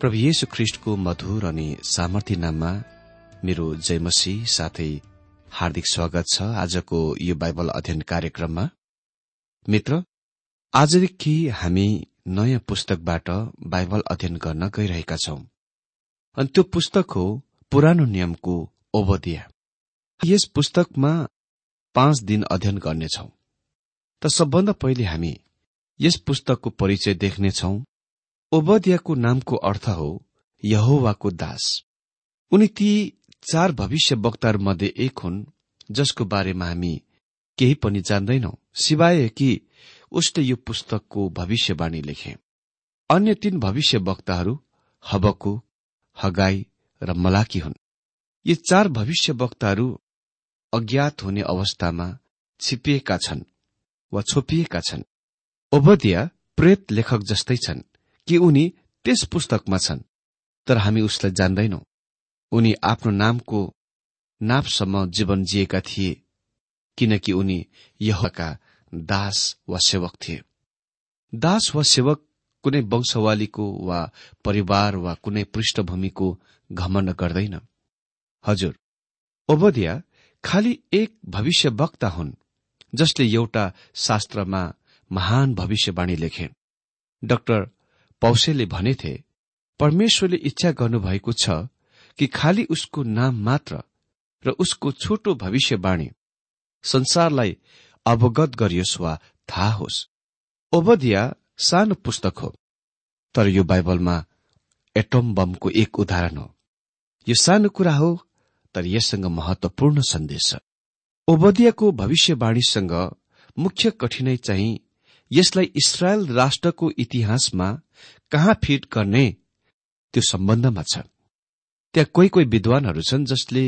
प्रभु येशु ख्रिष्टको मधुर अनि सामर्थ्य नाममा मेरो जयमसी साथै हार्दिक स्वागत छ आजको यो बाइबल अध्ययन कार्यक्रममा। मित्र आजदेखि हामी नयाँ पुस्तकबाट बाइबल अध्ययन गर्न गइरहेका छौं। अनि त्यो पुस्तक हो पुरानो नियमको ओबदिया। यस पुस्तकमा पाँच दिन अध्ययन गर्नेछौ। त सबभन्दा पहिले हामी यस पुस्तकको परिचय देख्नेछौ। ओबदियाको नामको अर्थ हो यहोवाको दास। उनी ती चार भविष्य वक्ताहरूमध्ये एक हुन् जसको बारेमा हामी केही पनि जान्दैनौ सिवाय कि उसले यो पुस्तकको भविष्यवाणी लेखे। अन्य तीन भविष्य वक्ताहरू हबकु हगाई र मलाकी हुन्। यी चार भविष्य वक्ताहरू अज्ञात हुने अवस्थामा छिपिएका छन् वा छोपिएका छन्। ओबदिया प्रेत लेखक जस्तै छन्। कि उनी त्यस पुस्तकमा छन् तर हामी उसलाई जान्दैनौ। उनी आफ्नो नामको नापसम्म जीवन जिएका थिए किनकि उनी यहका दास वा सेवक थिए। दास वा सेवक कुनै वंशवालीको वा परिवार वा कुनै पृष्ठभूमिको घमण्ड गर्दैन। हजुर ओबदिया खालि एक भविष्य वक्ता हुन् जसले एउटा शास्त्रमा महान भविष्यवाणी लेखे। डाक्टर पौसेले भनेथे परमेश्वरले इच्छा गर्नुभएको छ कि खालि उसको नाम मात्र र उसको छोटो भविष्यवाणी संसारलाई अवगत गरियोस् वा थाहा होस्। ओबदिया सानो पुस्तक हो तर यो बाइबलमा एटोम बमको एक उदाहरण हो। यो सानो कुरा हो तर यससँग महत्वपूर्ण सन्देश छ। ओबदियाको भविष्यवाणीसँग मुख्य कठिनाई चाहिँ यसलाई इसरायल राष्ट्रको इतिहासमा कहाँ फिट गर्ने त्यो सम्बन्धमा छ। त्यहाँ कोही कोही विद्वानहरू छन् जसले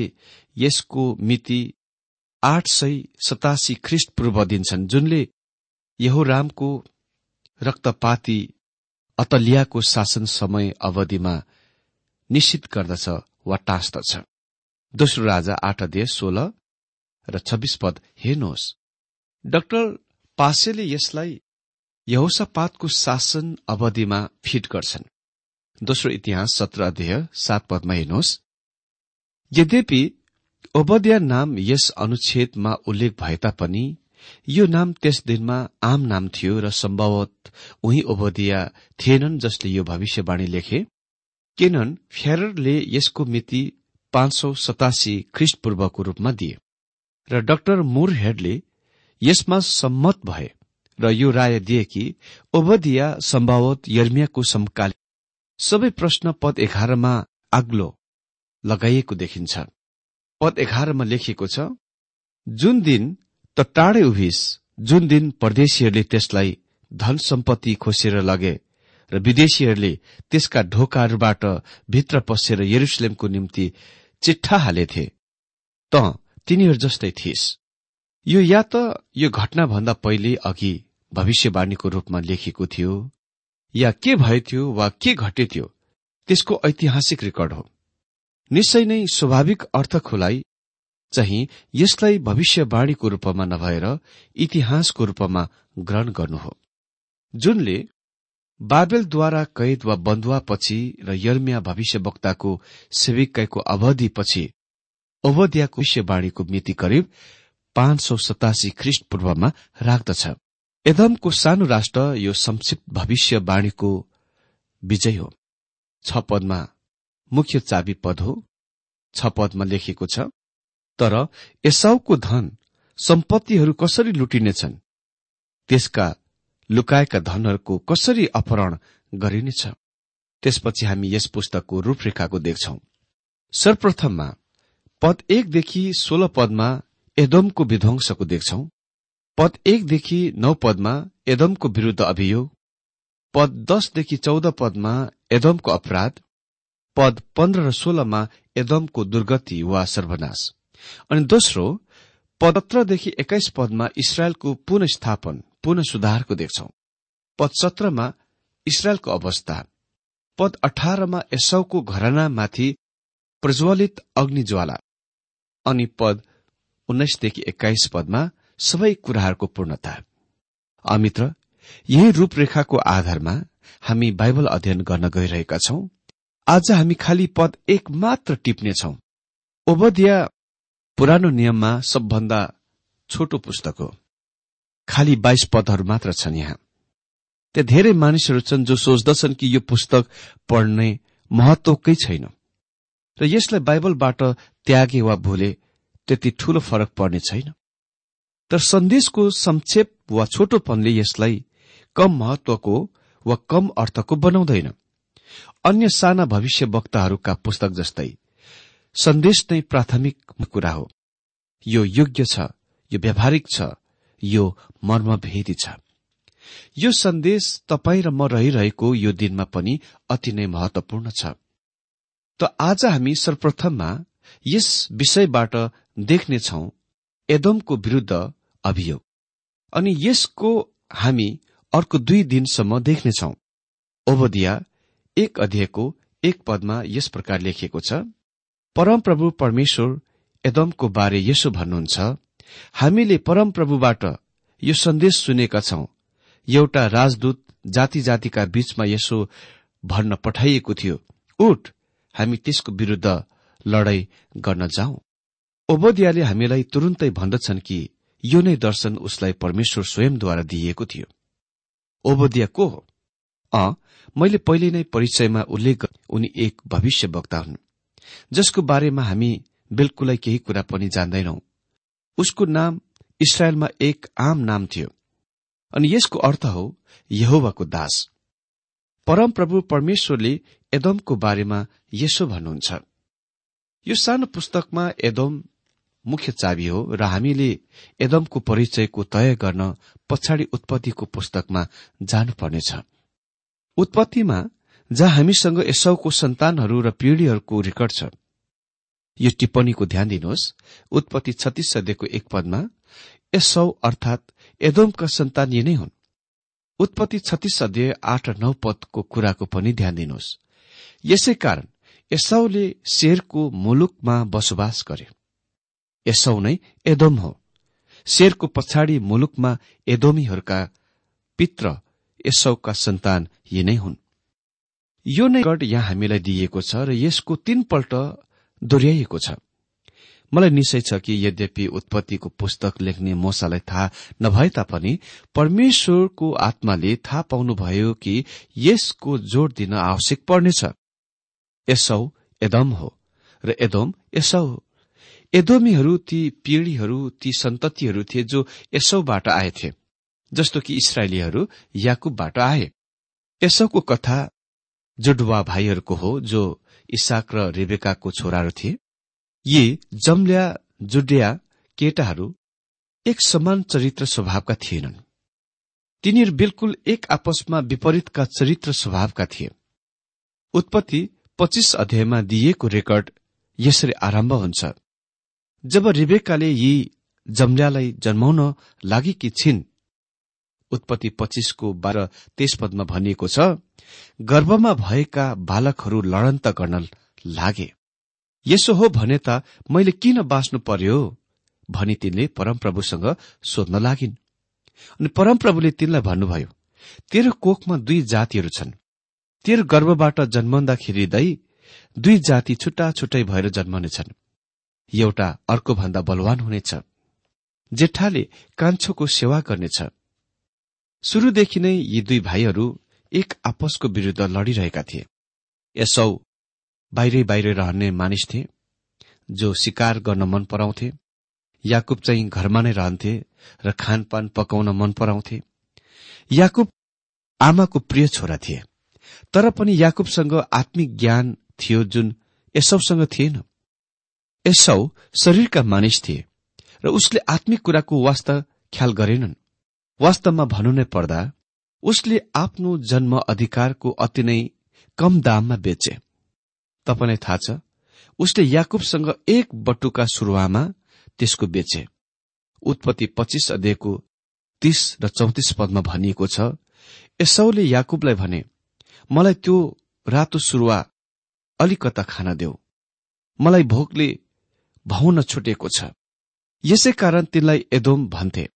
यसको मिति आठ सय सतासी ख्रिस्ट पूर्व दिन्छन् जुनले यहोरामको रक्तपाती अतलियाको शासन समय अवधिमा निश्चित गर्दछ वा टाँस्दछ। दोस्रो राजा आठ अध्यय सोह्र र छब्बीस पद हेर्नुहोस्। डाक्टर पासेले यसलाई यहोसापातको शासन अवधिमा फिट गर्छन्। दोस्रो इतिहास सत्र अध्यय सात पदमा हेर्नुहोस्। यद्यपि ओबदिया नाम यस अनुच्छेदमा उल्लेख भए तापनि यो नाम त्यस दिनमा आम नाम थियो र सम्भवत उही ओबदिया थिएनन् जसले यो भविष्यवाणी लेखे। केनन फ्याररले यसको मिति पाँच सौ सतासी ख्रिस्ट पूर्वको रूपमा दिए र डाक्टर मुर हेडले यसमा सम्मत भए। र यो राय दिए कि ओबदिया सम्भावत यर्मियाको समकालीन सबै प्रश्न पद एघारमा आग्लो लगाइएको देखिन्छ। पद एघारमा लेखिएको छ जुन दिन त टाढे उभिस जुन दिन परदेशीहरूले त्यसलाई धन सम्पत्ति खोसेर लगे र विदेशीहरूले त्यसका ढोकाहरूबाट भित्र पसेर यरुसलेमको निम्ति चिट्ठा हालेथे त तिनीहरू जस्तै थिइस्। यो या त यो घटनाभन्दा पहिले अघि भविष्यवाणीको रूपमा लेखिएको थियो या के भएथ्यो वा के घटेथ्यो त्यसको ऐतिहासिक रेकर्ड हो। निश्चय नै स्वाभाविक अर्थ खुलाई चाहिँ यसलाई भविष्यवाणीको रूपमा नभएर इतिहासको रूपमा ग्रहण गर्नु हो। जुनले बाबेलद्वारा कैद वा बन्धुवापछि र यर्मिया भविष्यवक्ताको सेविकाईको अवधिपछि अवधियाको भविष्यवाणीको मिति करिब पाँच सौ सतासी ख्रिस्ट पूर्वमा राख्दछ। एदमको सानो राष्ट्र यो संक्षिप्त भविष्यवाणीको विजय हो। छ पदमा मुख्य चाबी पद हो। छ पदमा लेखिएको छ तर एसाउको धन सम्पत्तिहरू कसरी लुटिनेछन्? त्यसका लुकाएका धनहरूको कसरी अपहरण गरिनेछ? त्यसपछि हामी यस पुस्तकको रूपरेखाको देख्छौ। सर्वप्रथममा पद एकदेखि सोह्र पदमा एदमको विध्वंसको देख्छौ। पद एकदेखि नौ पदमा एदमको विरूद्ध अभियोग पद दसदेखि चौध पदमा एदमको अपराध पद पन्ध्र र सोह्रमा एदमको दुर्गति वा सर्वनाश। अनि दोस्रो पदत्रदेखि एक्काइस पदमा इसरायलको पुनस्थापन पुनः सुधारको देख्छौ। पद सत्रमा इसरायलको अवस्था पद अठारमा एसौको घरनामाथि प्रज्वलित अग्निज्वाला अनि पद उन्नाइसदेखि एक्काइस पदमा सबै कुराहरूको पूर्णता। अमित्र यही रूपरेखाको आधारमा हामी बाइबल अध्ययन गर्न गइरहेका छौं। आज हामी खालि पद एक मात्र टिप्नेछौ। ओबदिया पुरानो नियममा सबभन्दा छोटो पुस्तक हो। खालि बाइस पदहरू मात्र छन् यहाँ। त्यहाँ धेरै मानिसहरू छन् जो सोच्दछन् कि यो पुस्तक पढ्ने महत्वकै छैन। र यसलाई बाइबलबाट त्यागे वा भूले त्यति ठूलो फरक पर्ने छैन। तर सन्देशको संक्षेप वा छोटोपनले यसलाई कम महत्वको वा कम अर्थको बनाउँदैन। अन्य साना भविष्य वक्ताहरूका पुस्तक जस्तै सन्देश नै प्राथमिक कुरा हो। यो योग्य छ यो व्यावहारिक छ यो मर्मभेदी छ। यो सन्देश तपाईँ र म रहिरहेको यो दिनमा पनि अति नै महत्वपूर्ण छ। त आज हामी सर्वप्रथममा यस विषयबाट देख्नेछौ एदमको विरूद्ध अभियोग। अनि यसको हामी अर्को दुई दिनसम्म देख्नेछौ। ओबदिया एक अध्ययको एक पदमा यस प्रकार लेखिएको छ परमप्रभु परमेश्वर एदमको बारे यसो भन्नुहुन्छ हामीले परमप्रभुबाट यो सन्देश सुनेका छौं। एउटा राजदूत जाति जातिका बीचमा यसो भन्न पठाइएको थियो। उठ हामी त्यसको विरूद्ध लडाई गर्न जाउँ ओबोदियाले हामीलाई तुरुन्तै भन्दछन् कि यो नै दर्शन उसलाई परमेश्वर स्वयंद्वारा दिइएको थियो। ओबोदिया को हो? अ मैले पहिले नै परिचयमा उल्लेख उनी एक भविष्य वक्ता हुन्। जसको बारेमा हामी बिल्कुलै केही कुरा पनि जान्दैनौ। उसको नाम इसरायलमा एक आम नाम थियो। अनि यसको अर्थ हो यहोवाको दास। परमप्रभु परमेश्वरले एदमको बारेमा यसो भन्नुहुन्छ। यो सानो पुस्तकमा एदम मुख्य चाबी हो र हामीले एदमको परिचयको तय गर्न पछाडि उत्पत्तिको पुस्तकमा जानुपर्नेछ। उत्पत्तिमा जहाँ हामीसँग यसौको सन्तानहरू र पीढ़ीहरूको रेकर्ड छ। यो टिप्पणीको ध्यान दिनुहोस्। उत्पत्ति छत्तीस सदेखको एक पदमा यसौ अर्थात एदोमका सन्तान यी नै हुन्। उत्पत्ति छत्तीस अध्यय आठ नौ पदको कुराको पनि ध्यान दिनुहोस्। यसै कारण यसौले शेरको मुलुकमा बसोबास गरे यसौ नै एदोम हो। शेरको पछाडि मुलुकमा एदोमीहरूका पित्र यसौका सन्तान यी नै हुन्। यो नै गढ यहाँ हामीलाई दिइएको छ र यसको तीनपल्ट दोहोऱ्याइएको छ। मलाई निश्चय छ कि यद्यपि उत्पत्तिको पुस्तक लेख्ने मोसालाई थाहा नभए तापनि परमेश्वरको आत्माले थाहा पाउनुभयो कि यसको जोड़ दिन आवश्यक पर्नेछ। यसौ एदम हो र एदोम यसौ एदोमीहरू ती पीढ़ीहरू ती सन्ततिहरू थिए जो यसौबाट आएथे जस्तो कि इसरायलीहरू याकुबबाट आए। यसौको कथा जुडवा भाइहरूको हो जो इसाक र रेबेकाको छोराहरू थिए। यी जम्ल्या जुडिया केटाहरू एक समान चरित्र स्वभावका थिएनन्। तिनीहरू बिल्कुल एक आपसमा विपरीतका चरित्र स्वभावका थिए। उत्पत्ति पच्चिस अध्यायमा दिइएको रेकर्ड यसरी आरम्भ हुन्छ। जब रिबेकाले यी जम्ल्यालाई जन्माउन लागेकी छिन्? उत्पत्ति पच्चिसको बाह्र तेइस पदमा भनिएको छ गर्भमा भएका बालकहरू लडन्त गर्न लागे। यसो हो भने त मैले किन बाँच्नु पर्यो? भनी तिनले परमप्रभुसँग सोध्न लागिन्। अनि परमप्रभुले तिनलाई भन्नुभयो तेरो कोखमा दुई जातिहरू छन्। तेरो गर्भबाट जन्माउँदाखेरि दुई जाति छुट्टा छुट्टै भएर जन्मनेछन्। एउटा अर्को भन्दा बलवान हुनेछ जेठाले कान्छोको सेवा गर्नेछ। शुरूदेखि नै यी दुई भाइहरू एक आपसको विरूद्ध लडिरहेका थिए। यसौ बाहिरै बाहिरै रहने मानिस थिए जो शिकार गर्न मन पराउँथे याकुब चाहिँ घरमा नै रहन्थे र खानपान पकाउन मन पराउँथे। याकुब आमाको प्रिय छोरा थिए तर पनि याकुबसँग आत्मिक ज्ञान थियो जुन यसौसँग थिएन। यसौ शरीरका मानिस थिए र उसले आत्मिक कुराको वास्ता ख्याल गरेनन्। वास्तवमा भनु नै पर्दा उसले आफ्नो जन्म अधिकारको अति नै कम दाममा बेचे। तपाईँलाई थाहा छ उसले याकुबसँग एक बटुका सुरुवामा त्यसको बेचे। उत्पत्ति पच्चिस अध्ययको तीस र चौतिस पदमा भनिएको छ यसौले याकुबलाई भने मलाई त्यो रातो सुरुवा अलिकता खान देऊ। मलाई भोकले भाउन छुटेको छ। यसै कारण तिनलाई एदोम भन्थे।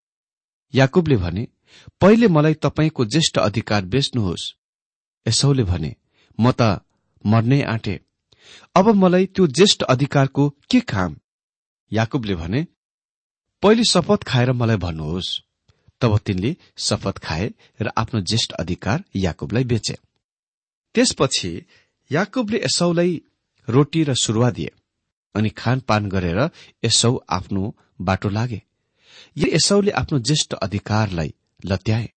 याकुबले भने पहिले मलाई तपाईँको ज्येष्ठ अधिकार बेच्नुहोस्। यसौले भने म त मर्नै आँटे। अब मलाई त्यो ज्येष्ठ अधिकारको के काम? याकुबले भने पहिले शपथ खाएर मलाई भन्नुहोस्। तब तिनले शपथ खाए र आफ्नो ज्येष्ठ अधिकार याकुबलाई बेचे। त्यसपछि याकुबले यसौलाई रोटी र सुरुवा दिए। अनि खानपान गरेर यसौ आफ्नो बाटो लागे। यसौले आफ्नो ज्येष्ठ अधिकारलाई लत्याए।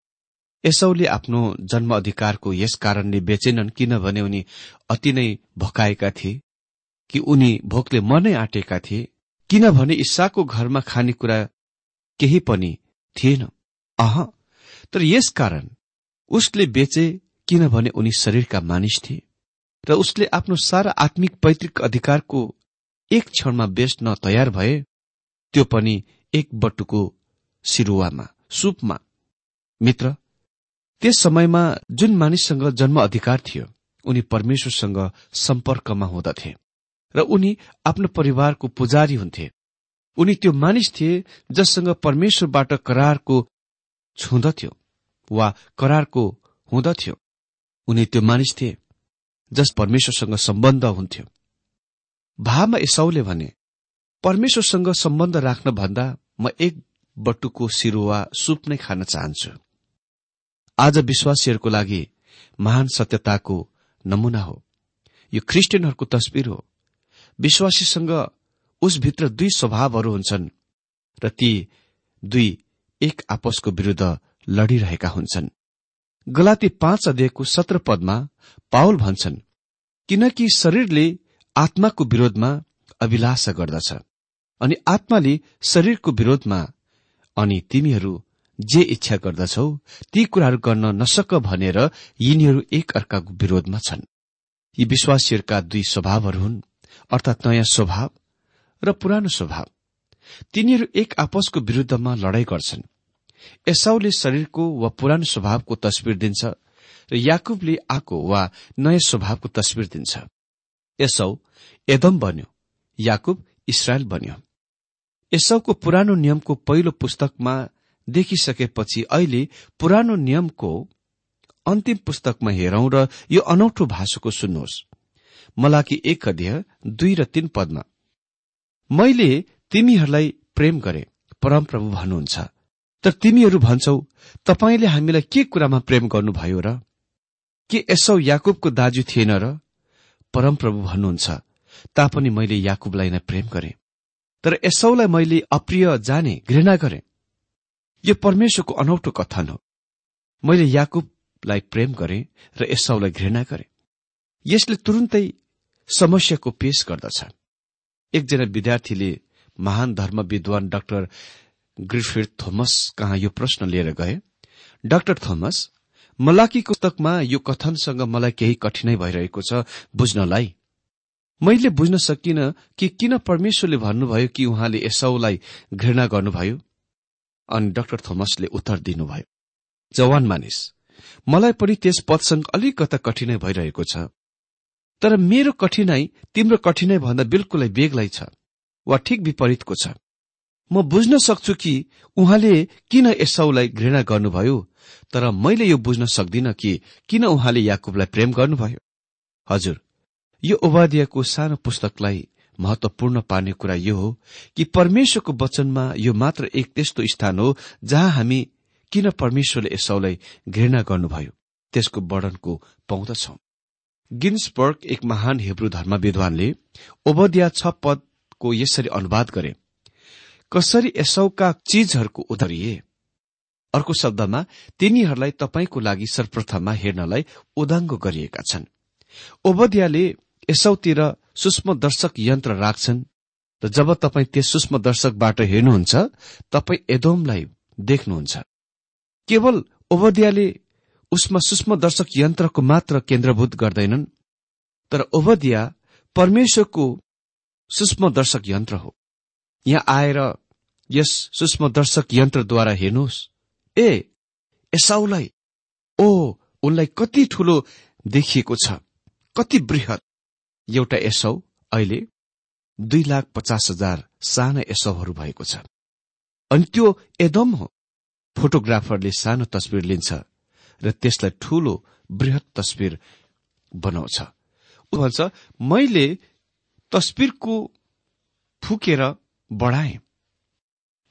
यसौले आफ्नो जन्म अधिकारको यस कारणले बेचेनन् किनभने उनी अति नै भकाएका थिए कि उनी भोकले मनै आँटेका थिए किनभने इसाको घरमा खानेकुरा केही पनि थिएन। अह तर यस कारण उसले बेचे किनभने उनी शरीरका मानिस थिए र उसले आफ्नो सारा आत्मिक पैतृक अधिकारको एक क्षणमा बेच्न तयार भए त्यो पनि एक बटुको सिरुवामा सुपमा। मित्र त्यस समयमा जुन मानिससँग जन्म अधिकार थियो उनी परमेश्वरसँग सम्पर्कमा हुँदथे र उनी आफ्नो परिवारको पुजारी हुन्थे। उनी त्यो मानिस थिए जससँग परमेश्वरबाट करारको छुँदथ्यो वा करारको हुँदथ्यो। उनी त्यो मानिस थिए जस परमेश्वरसँग सम्बन्ध हुन्थ्यो। भावमा एसाउले भने परमेश्वरसँग सम्बन्ध राख्न भन्दा म एक बटुको सिरुवा सुप नै खान चाहन्छु। आज विश्वासीहरूको लागि महान सत्यताको नमूना हो। यो ख्रिस्टियनहरूको तस्विर हो। विश्वासीसँग उसभित्र दुई स्वभावहरू हुन्छन् र ती दुई एक आपसको विरूद्ध लडिरहेका हुन्छन्। गलाती पाँच अध्ययको सत्र पदमा पावल भन्छन् किनकि शरीरले आत्माको विरोधमा अभिलाषा गर्दछ अनि आत्माले शरीरको विरोधमा अनि तिमीहरू जे इच्छा गर्दछौ ती कुराहरू गर्न नसक भनेर यिनीहरू एक अर्काको विरोधमा छन्। यी विश्वासीहरूका दुई स्वभावहरू हुन् अर्थात् नयाँ स्वभाव र पुरानो स्वभाव। तिनीहरू एक आपसको विरूद्धमा लडाई गर्छन्। एसाउले शरीरको वा पुरानो स्वभावको तस्विर दिन्छ र याकुबले आको वा नयाँ स्वभावको तस्विर दिन्छ। एसौ एदम बन्यो याकुब इसरायल बन्यो। एसाउको पुरानो नियमको पहिलो पुस्तकमा देखिसकेपछि अहिले पुरानो नियमको अन्तिम पुस्तकमा हेरौं र यो अनौठो भाषाको सुन्नुहोस्। मलाकी एक अध्यय दुई र तीन पदमा मैले तिमीहरूलाई प्रेम गरे परमप्रभु भन्नुहुन्छ। तर तिमीहरू भन्छौ तपाईँले हामीलाई के कुरामा प्रेम गर्नुभयो र? के यसौ याकुबको दाजु थिएन र? परमप्रभु भन्नुहुन्छ। तापनि मैले याकुबलाई नै प्रेम गरे। तर यसौलाई मैले अप्रिय जाने घृणा गरे। यो परमेश्वरको अनौठो कथन हो। मैले याकुबलाई प्रेम गरे र यसौलाई घृणा गरे। यसले तुरुन्तै समस्याको पेश गर्दछ। एकजना विद्यार्थीले महान धर्म विद्वान डाक्टर ग्रिफिड थोमस कहाँ यो प्रश्न लिएर गए। डाक्टर थोमस मलाकीको पुस्तकमा यो कथनसँग मलाई केही कठिनाई भइरहेको छ बुझ्नलाई। मैले बुझ्न सकिन कि किन परमेश्वरले भन्नुभयो कि उहाँले यसौलाई घृणा गर्नुभयो? अनि डाक्टर थोमसले उत्तर दिनुभयो जवान मानिस मलाई पनि त्यस पदसँग अलिकता कठिनाई भइरहेको छ। तर मेरो कठिनाई तिम्रो कठिनाई भन्दा बिल्कुलै बेग्लै छ वा ठिक विपरीतको छ। म बुझ्न सक्छु कि उहाँले किन यसौलाई घृणा गर्नुभयो तर मैले यो बुझ्न सक्दिन कि किन उहाँले याकुबलाई प्रेम गर्नुभयो? हजुर यो उपाध्यायको सानो पुस्तकलाई महत्वपूर्ण पार्ने कुरा यो हो कि परमेश्वरको वचनमा यो मात्र एक त्यस्तो स्थान हो जहाँ हामी किन परमेश्वरले यसौलाई घृणा गर्नुभयो? त्यसको वर्णनको पाउँदछौ। गिन्सबर्ग एक महान हिब्रू धर्म विद्वानले ओबदिया छ पदको यसरी अनुवाद गरे कसरी यसौका चीजहरूको उदरिए? अर्को शब्दमा तिनीहरूलाई तपाईँको लागि सर्वप्रथममा हेर्नलाई उदाङ्गो गरिएका छन्। ओबदियाले यसौतिर सूक्ष्म दर्शक यन्त्र राख्छन् र जब तपाईँ त्यस सूक्ष्म दर्शकबाट हेर्नुहुन्छ तपाईँ एदोमलाई देख्नुहुन्छ। केवल ओबदियाले उसमा सूक्ष्म दर्शक यन्त्रको मात्र केन्द्रभूत गर्दैनन् तर ओबदिया परमेश्वरको सूक्ष्म दर्शक यन्त्र हो। यहाँ आएर यस सूक्ष्म दर्शक यन्त्रद्वारा हेर्नुहोस्। ए एसाउलाई ओ उनलाई कति ठूलो देखिएको छ कति बृहत। एउटा एसौ अहिले दुई लाख पचास हजार साना एसौहरू भएको छ। अनि त्यो एदम हो। फोटोग्राफरले सानो तस्विर लिन्छ र त्यसलाई ठूलो वृहत तस्विर बनाउँछ। भन्छ मैले तस्विरको फुकेर बढाए।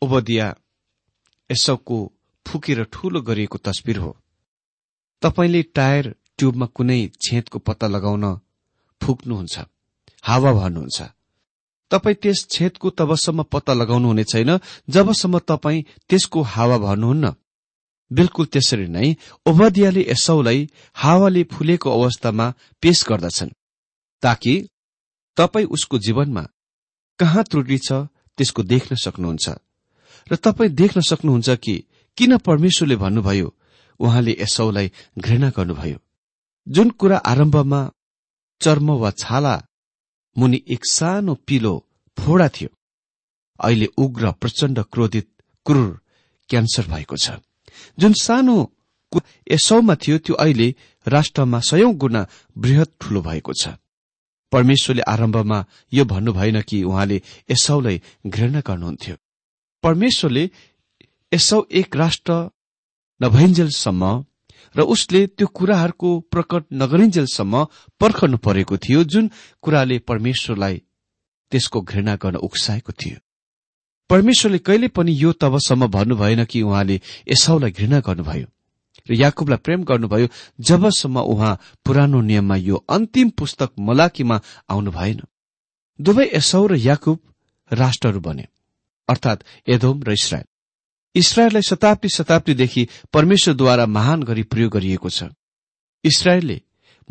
ओबदिया एसौको फुकेर ठूलो गरिएको तस्विर हो। तपाईँले टायर ट्युबमा कुनै छेदको पत्ता लगाउन फुक्नुहुन्छ हावा भन्नुहुन्छ तपाईँ त्यस छेदको तबसम्म पत्ता लगाउनुहुने छैन जबसम्म तपाईँ त्यसको हावा भन्नुहुन्न बिल्कुल त्यसरी नै ओबदियाले एसौलाई हावाले फुलेको अवस्थामा पेश गर्दछन् ताकि तपाईँ उसको जीवनमा कहाँ त्रुटि छ त्यसको देख्न सक्नुहुन्छ। र तपाईँ देख्न सक्नुहुन्छ कि किन परमेश्वरले भन्नुभयो उहाँले एसौलाई घृणा गर्नुभयो? जुन कुरा आरम्भमा चर्म वा छाला मुनि एक सानो पिलो फोडा थियो अहिले उग्र प्रचण्ड क्रोधित क्रूर क्यान्सर भएको छ। जुन सानो एसौमा थियो त्यो अहिले राष्ट्रमा सयौं गुणा वृहत ठूलो भएको छ। परमेश्वरले आरम्भमा यो भन्नु भएन कि उहाँले एसौलाई घृणा गर्नुहुन्थ्यो। परमेश्वरले यसौ एक राष्ट्र नभइन्जेलसम्म र उसले त्यो कुराहरूको प्रकट नगरिन्जेलसम्म पर्खनु परेको थियो जुन कुराले परमेश्वरलाई त्यसको घृणा गर्न उक्साएको थियो। परमेश्वरले कहिले पनि यो तबसम्म भन्नु भएन कि उहाँले एसाउलाई घृणा गर्नुभयो। र याकुबलाई प्रेम गर्नुभयो जबसम्म उहाँ पुरानो नियममा यो अन्तिम पुस्तक मलाकीमा आउनु भएन दुवै एसाउ र याकुब राष्ट्रहरू बने अर्थात एधोम र इसरायल। इसरायललाई शताब्दी शताब्दीदेखि परमेश्वरद्वारा महान गरी प्रयोग गरिएको छ। इसरायलले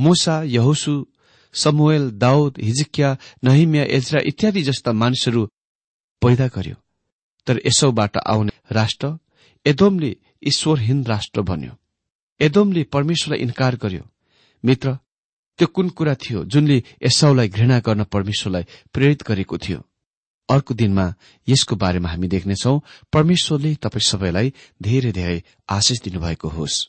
मुसा यहोसु समुएल दाउद हिजिकिया नहिमिया एजरा इत्यादि जस्ता मानिसहरू पैदा गर्यो। तर यसौबाट आउने राष्ट्र एदोमले ईश्वरहीन राष्ट्र बन्यो। एदोमले परमेश्वरलाई इन्कार गर्यो। मित्र त्यो कुन कुरा थियो जुनले यसौलाई घृणा गर्न परमेश्वरलाई प्रेरित गरेको थियो? अर्को दिनमा यसको बारेमा हामी देख्नेछौ। परमेश्वरले तपाईँ सबैलाई धेरै धेरै आशिष दिनुभएको होस्।